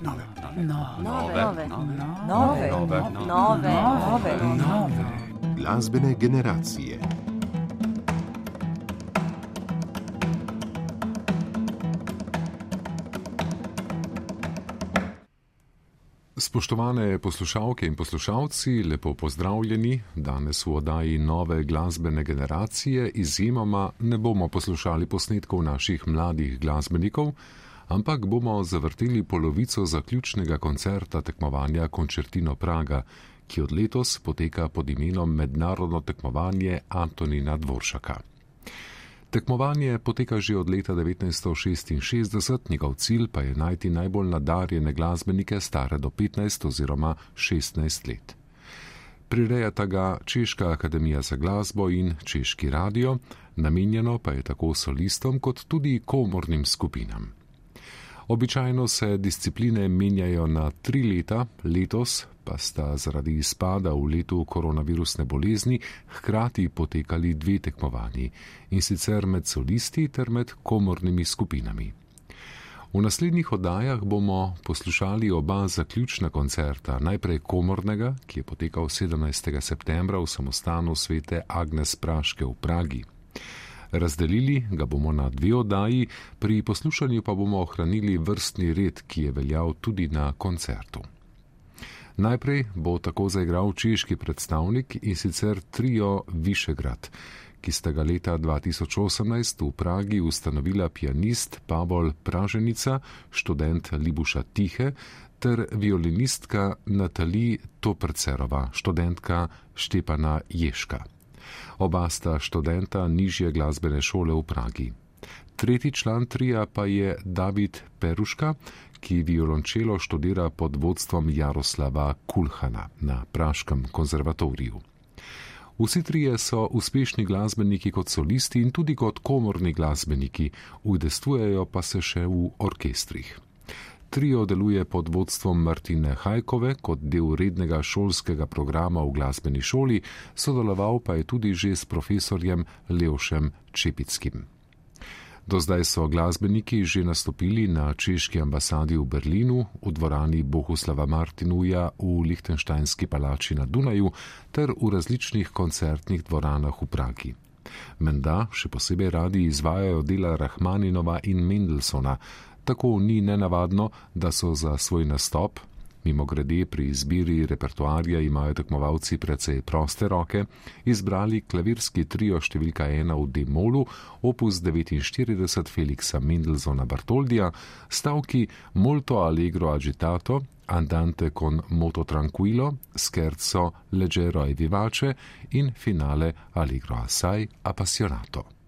nove, nove, nove, nove, nove, nove, nove. Glasbene generacije. Spoštovane poslušalke in poslušalci, lepo pozdravljeni. Danes v oddaji nove glasbene generacije izjemoma ne bomo poslušali posnetkov naših mladih glasbenikov, ampak bomo zavrteli polovico zaključnega koncerta tekmovanja Koncertino Praga, ki od letos poteka pod imenom Mednarodno tekmovanje Antonina Dvoršaka. Tekmovanje poteka že od leta 1966, njegov cilj pa je najti najbolj nadarjene glasbenike stare do 15 oziroma 16 let. Prirejata ga Češka akademija za glasbo in Češki radio, namenjeno pa je tako solistom kot tudi komornim skupinam. Običajno se discipline menjajo na tri leta, letos pa sta zaradi izpada v letu koronavirusne bolezni hkrati potekali dve tekmovanji in sicer med solisti ter med komornimi skupinami. V naslednjih oddajah bomo poslušali oba zaključna koncerta, najprej komornega, ki je potekal 17. septembra v samostanu svete Agnes Praške v Pragi. Razdelili ga bomo na dve oddaji, pri poslušanju pa bomo ohranili vrstni red, ki je veljal tudi na koncertu. Najprej bo tako zaigral češki predstavnik in sicer trio Višegrad, ki sta ga leta 2018 v Pragi ustanovila pianist Pavol Praženica, študent Libuša Tihe ter violinistka Natali Toprcerova, študentka Štepana Ješka. Oba sta študenta nižje glasbene šole v Pragi. Tretji član trija pa je David Peruška, ki violončelo študira pod vodstvom Jaroslava Kulhana na Praškem konzervatoriju. Vsi trije so uspešni glasbeniki kot solisti in tudi kot komorni glasbeniki, udestvujejo pa se še v orkestrih. Trio deluje pod vodstvom Martine Hajkove kot del rednega šolskega programa v glasbeni šoli, sodeloval pa je tudi že s profesorjem Leošem Čepickim. Do zdaj so glasbeniki že nastopili na češki ambasadi v Berlinu, v dvorani Bohuslava Martinuja v Lichtensteinski palači na Dunaju ter v različnih koncertnih dvoranah v Pragi. Menda še posebej radi izvajajo dela Rahmaninova in Mendelsona, tako ni nenavadno, da so za svoj nastop, mimo grede pri izbiri repertoarja imajo tekmovalci precej proste roke, izbrali klavirski trio številka 1 v D-molu, opus 49 Felixa Mendelsona Bartoldija, stavki Molto Allegro Agitato, Andante con Moto Tranquillo, Scherzo Leggero e Vivace in finale Allegro Assai Appassionato.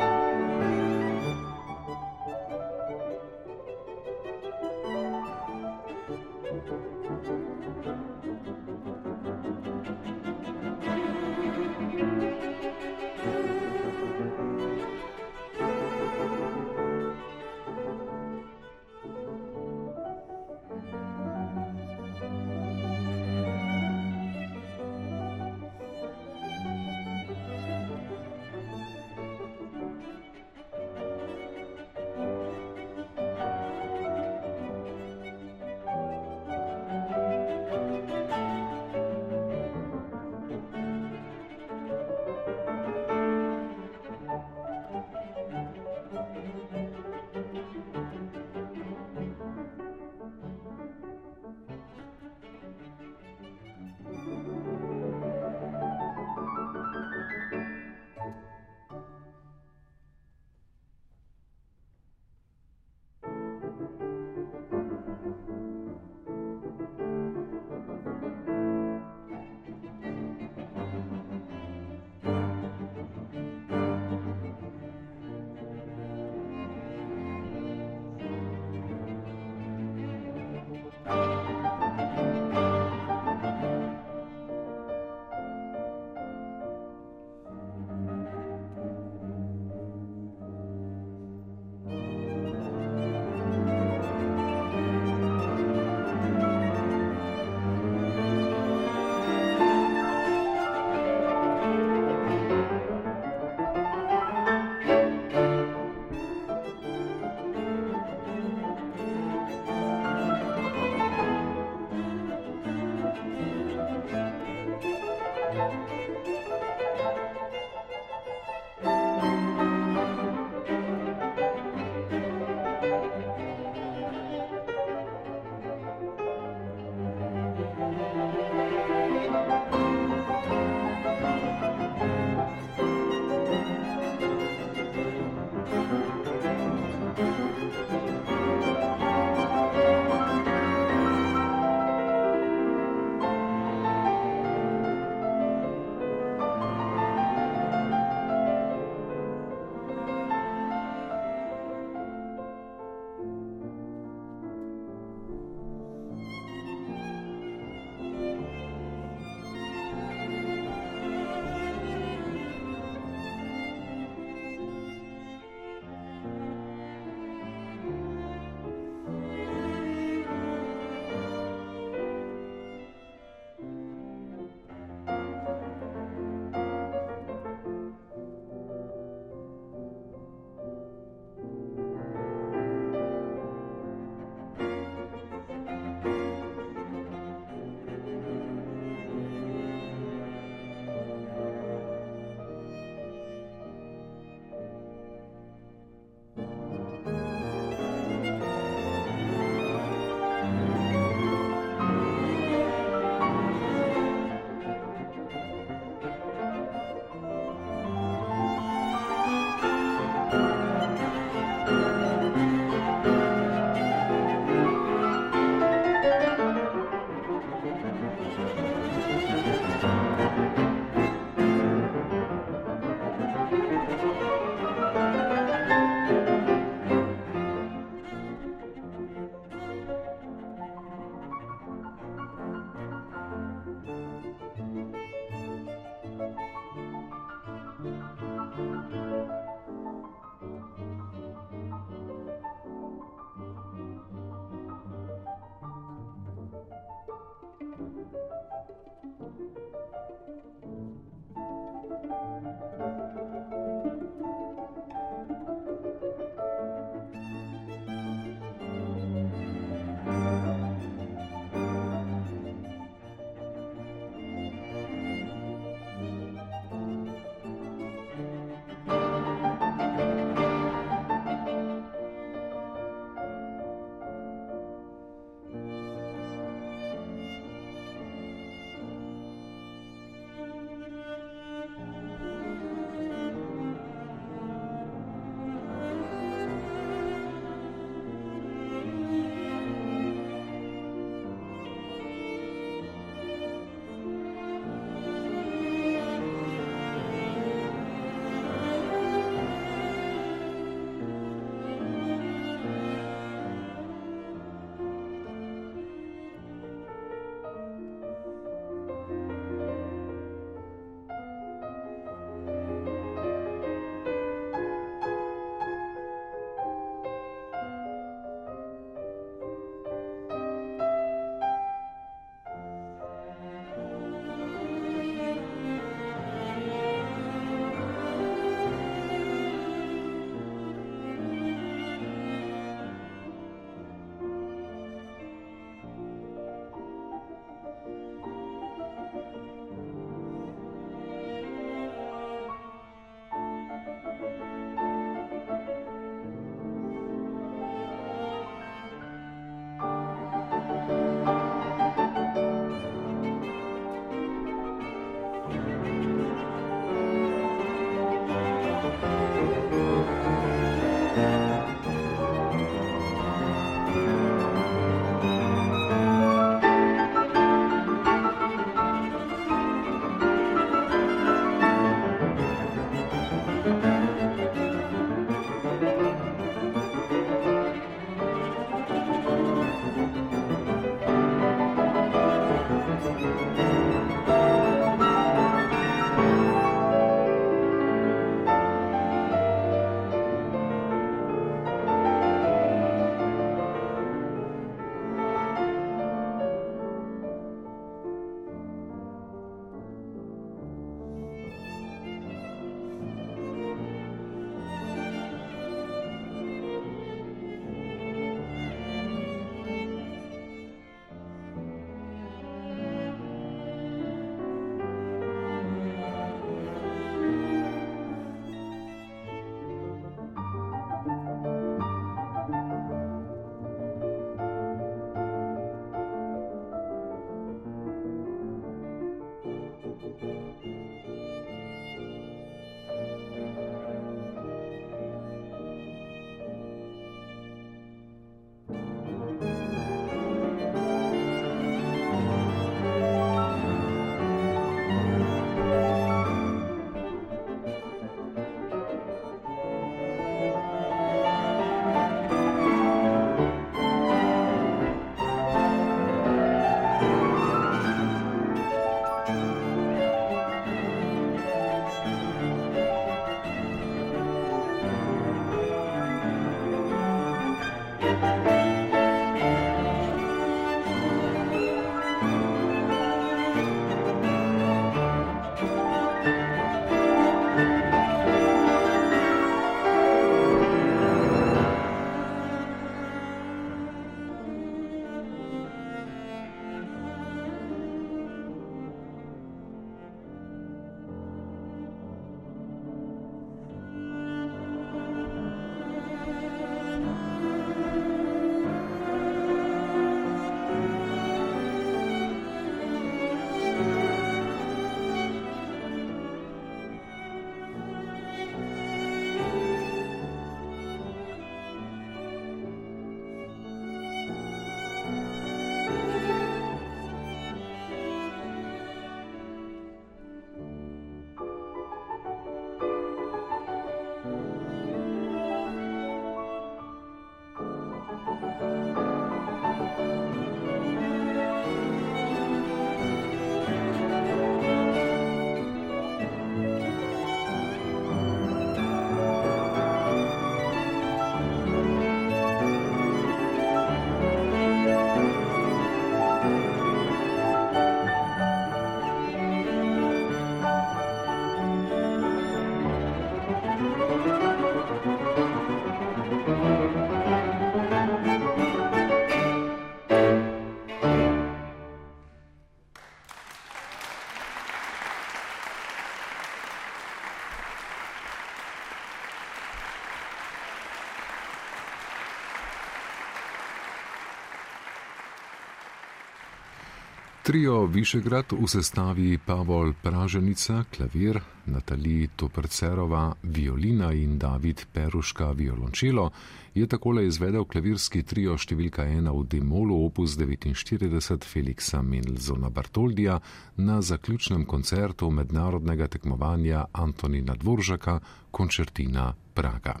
Trio Višegrad v sestavi Pavol Praženica, klavir, Natalija Toprcerova, violina in David Peruška, violončelo, je takole izvedel klavirski trio številka ena v Demolu opus 49 Feliksa Mendelzona Bartoldija na zaključnem koncertu mednarodnega tekmovanja Antonina Dvoržaka, koncertina Praga.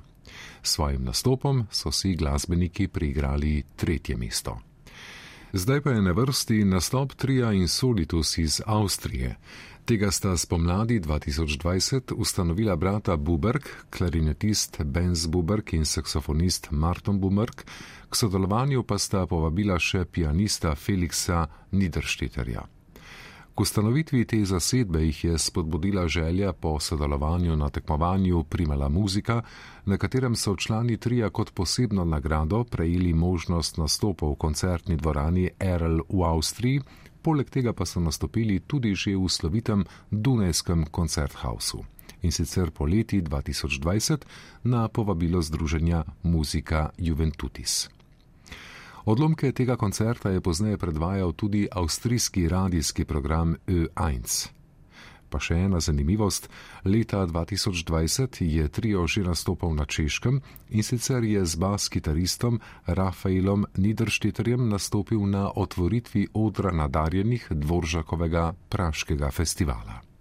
S svojim nastopom so si glasbeniki priigrali tretje mesto. Zdaj pa je na vrsti nastop Tria in Solitus iz Avstrije. Tega sta spomladi 2020 ustanovila brata Buberg, klarinetist Benz Buberg in saksofonist Martin Buberg, k sodelovanju pa sta povabila še pianista Feliksa Niederšteterja. K ustanovitvi te zasedbe jih je spodbudila želja po sodelovanju na tekmovanju Primala muzika, na katerem so člani trija kot posebno nagrado prejeli možnost nastopa v koncertni dvorani Erl v Avstriji, poleg tega pa so nastopili tudi že v slovitem Dunajskem koncerthausu. In sicer poleti 2020 na povabilo Združenja Muzika Juventutis. Odlomke tega koncerta je pozneje predvajal tudi avstrijski radijski program Ö1. Pa še ena zanimivost: leta 2020 je trio že nastopal na Češkem in sicer je z bas-kitaristom Rafaelom Niederšteterjem nastopil na otvoritvi odra nadarjenih Dvoržakovega praškega festivala.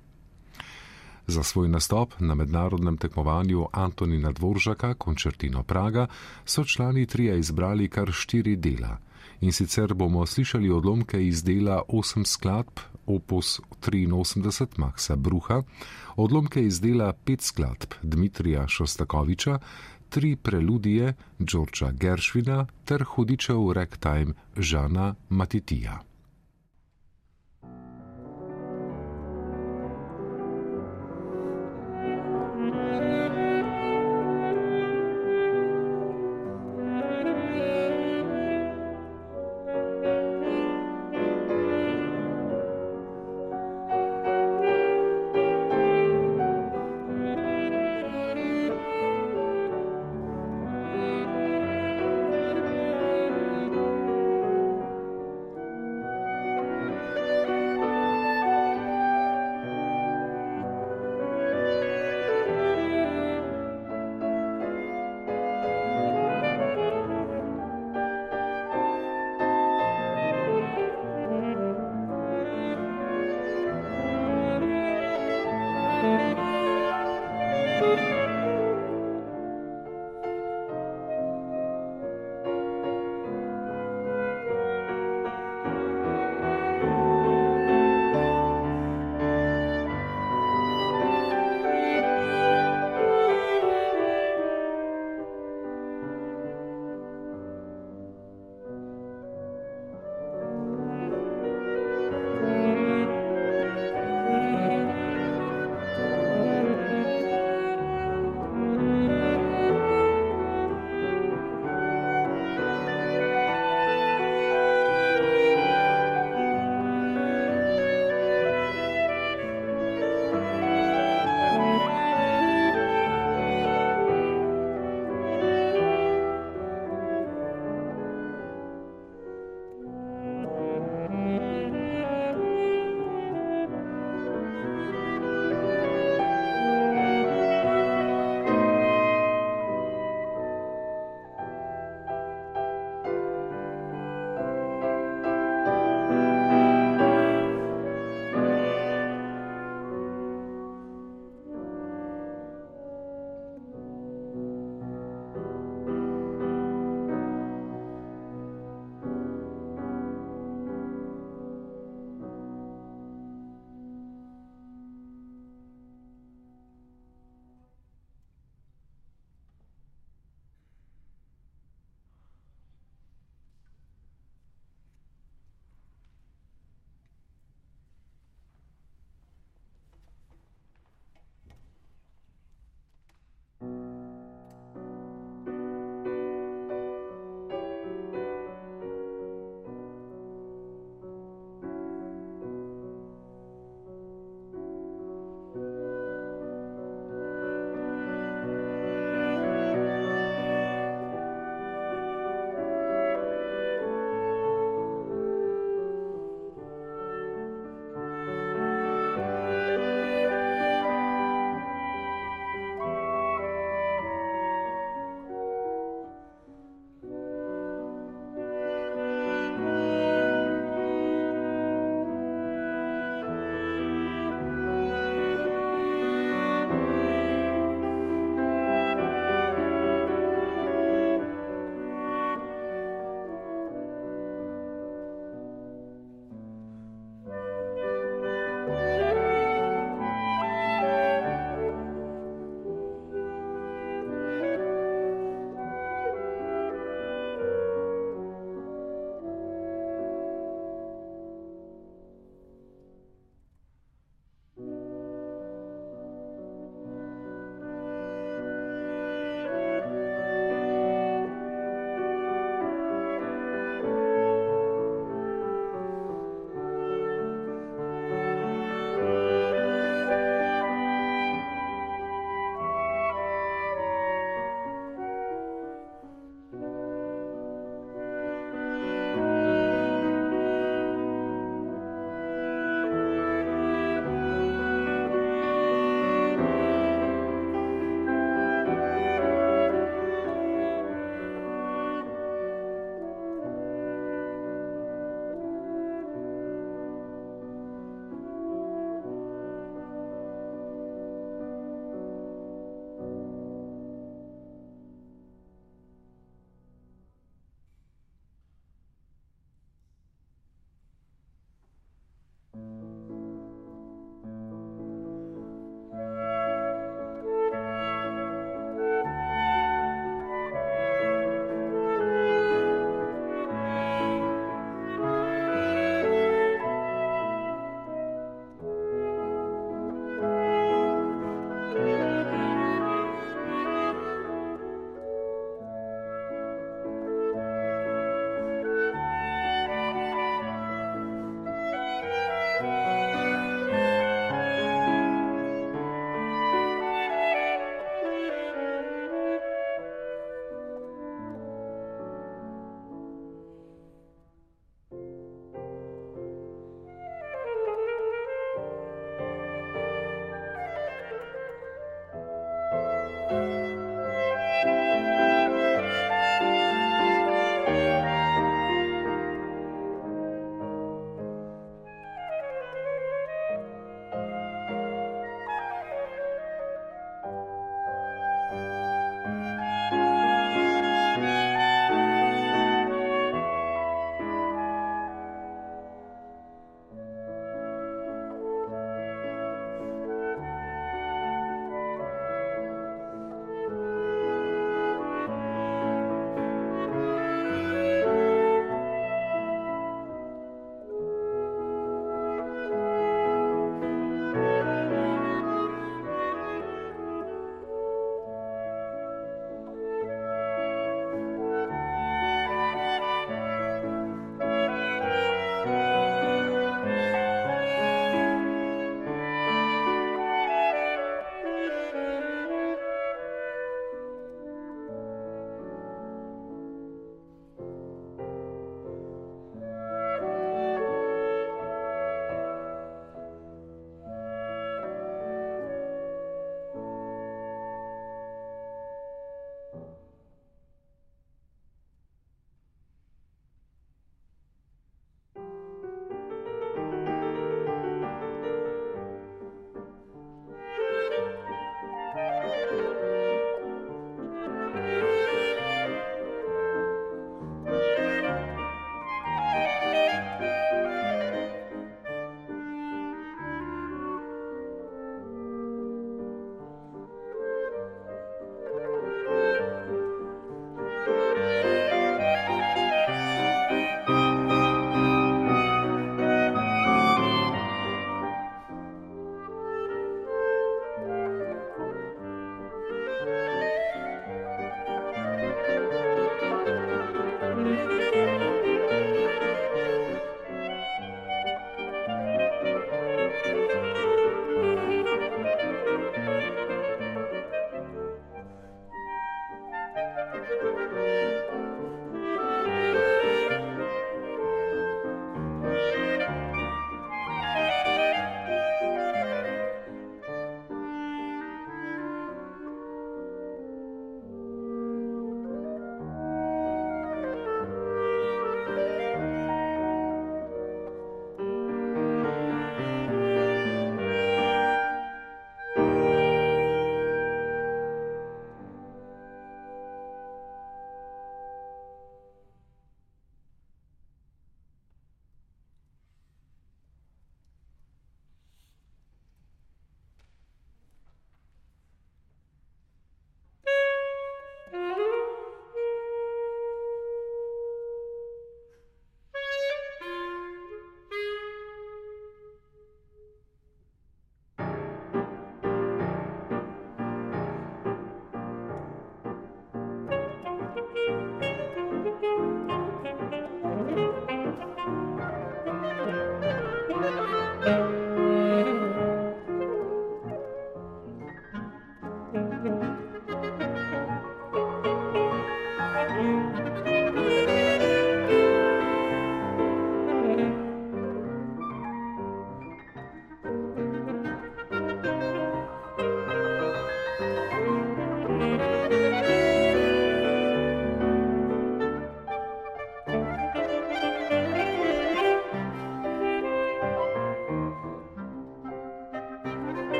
Za svoj nastop na mednarodnem tekmovanju Antonina Dvoržaka, koncertino Praga, so člani trija izbrali kar štiri dela. In sicer bomo slišali odlomke iz dela 8 skladb opus 83 Maxa Bruha, odlomke iz dela 5 skladb Dmitrija Šostakoviča, tri preludije Đorča Geršvina ter hudičev ragtime Žana Matitija.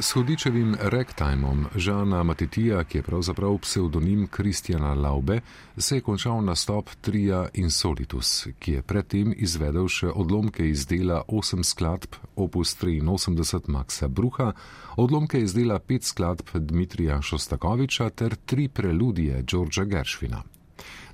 S hodičevim rektajmom Žana Matitija, ki je pravzaprav pseudonim Kristjana Laube, se je končal nastop Tria Insolitus, ki je predtem izvedel še odlomke iz dela 8 skladb opus 83 Maxa Bruha, odlomke iz dela 5 skladb Dmitrija Šostakoviča ter tri preludije Đorđa Geršvina.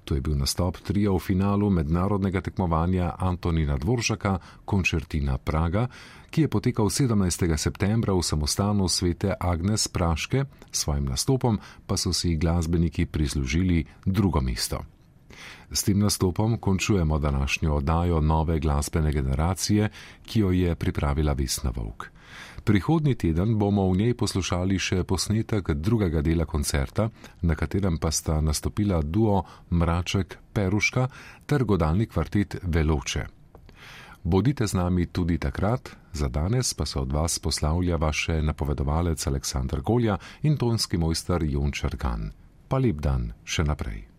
To je bil nastop trija v finalu mednarodnega tekmovanja Antonina Dvoržaka Končertina Praga, ki je potekal 17. septembra v samostanu svete Agnes Praške, s svojim nastopom pa so si glasbeniki prislužili drugo mesto. S tem nastopom končujemo današnjo oddajo nove glasbene generacije, ki jo je pripravila Vesna Vovk. Prihodnji teden bomo v njej poslušali še posnetek drugega dela koncerta, na katerem pa sta nastopila duo Mraček Peruška ter godalni kvartet Veloče. Bodite z nami tudi takrat, za danes pa se od vas poslavlja vaše napovedovalec Aleksandr Golja in tonski mojster Jon Črgan. Pa lep dan še naprej.